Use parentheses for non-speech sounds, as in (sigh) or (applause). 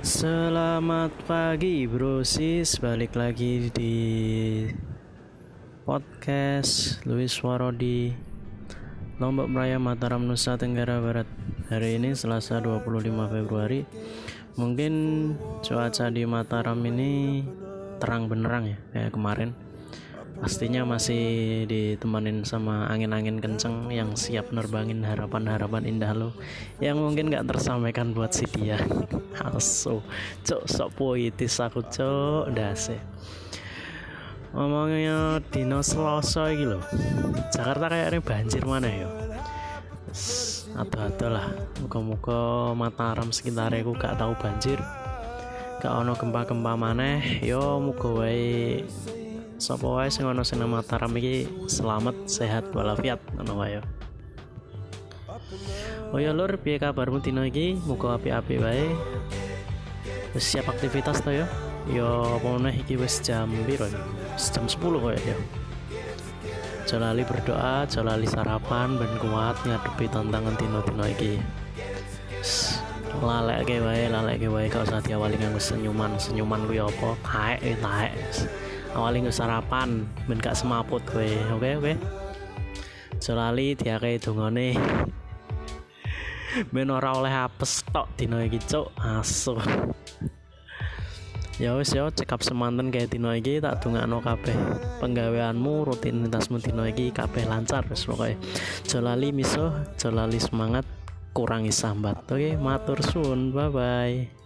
Selamat pagi brosis Balik lagi di Podcast Luis Warodi Lombok Raya Mataram Nusa Tenggara Barat. Hari ini Selasa 25 Februari. Mungkin cuaca di Mataram ini terang benerang ya Kayak kemarin pastinya masih ditemanin sama angin-angin kenceng yang siap nerbangin harapan-harapan indah lo yang mungkin gak tersampaikan buat si dia. (laughs) Aso cok sok puitis aku cok dase ngomongnya dino selasa gitu Jakarta kayaknya banjir mana ya? Atau lah. Muka-muka Mataram sekitarnya aku gak tahu banjir. Gak ono gempa-gempa mana yo muka wae sapa wae sing ana sing Mataram iki selamat sehat walafiat ngono wae Oh ya lur, piye kabarmu dino iki? Muga api-api wae. Wis siap aktivitas to ya? Ya apa meneh iki wis jam piro? Jam 10 koyo ya. Jalali berdoa, jalali sarapan ben kuat ngadepi tantangan dino-dino iki. Lalek wae, lalek wae gak usah diawali nganggo senyuman. Senyuman kuwi apa? Taek, taek awali nggak sarapan ben gak semaput kowe. Oke okay, oke. Okay? Jolali diake dongane. Ben ora oleh apes tok dina iki cuk. Asu. Ya wis ya cekap semanten kayak dino iki tak dongakno kabeh penggaweanmu rutinitasmu dino iki kabeh lancar wis pokoke. Jolali miso jolali semangat kurangi sambat. Oke okay, matur suwun bye bye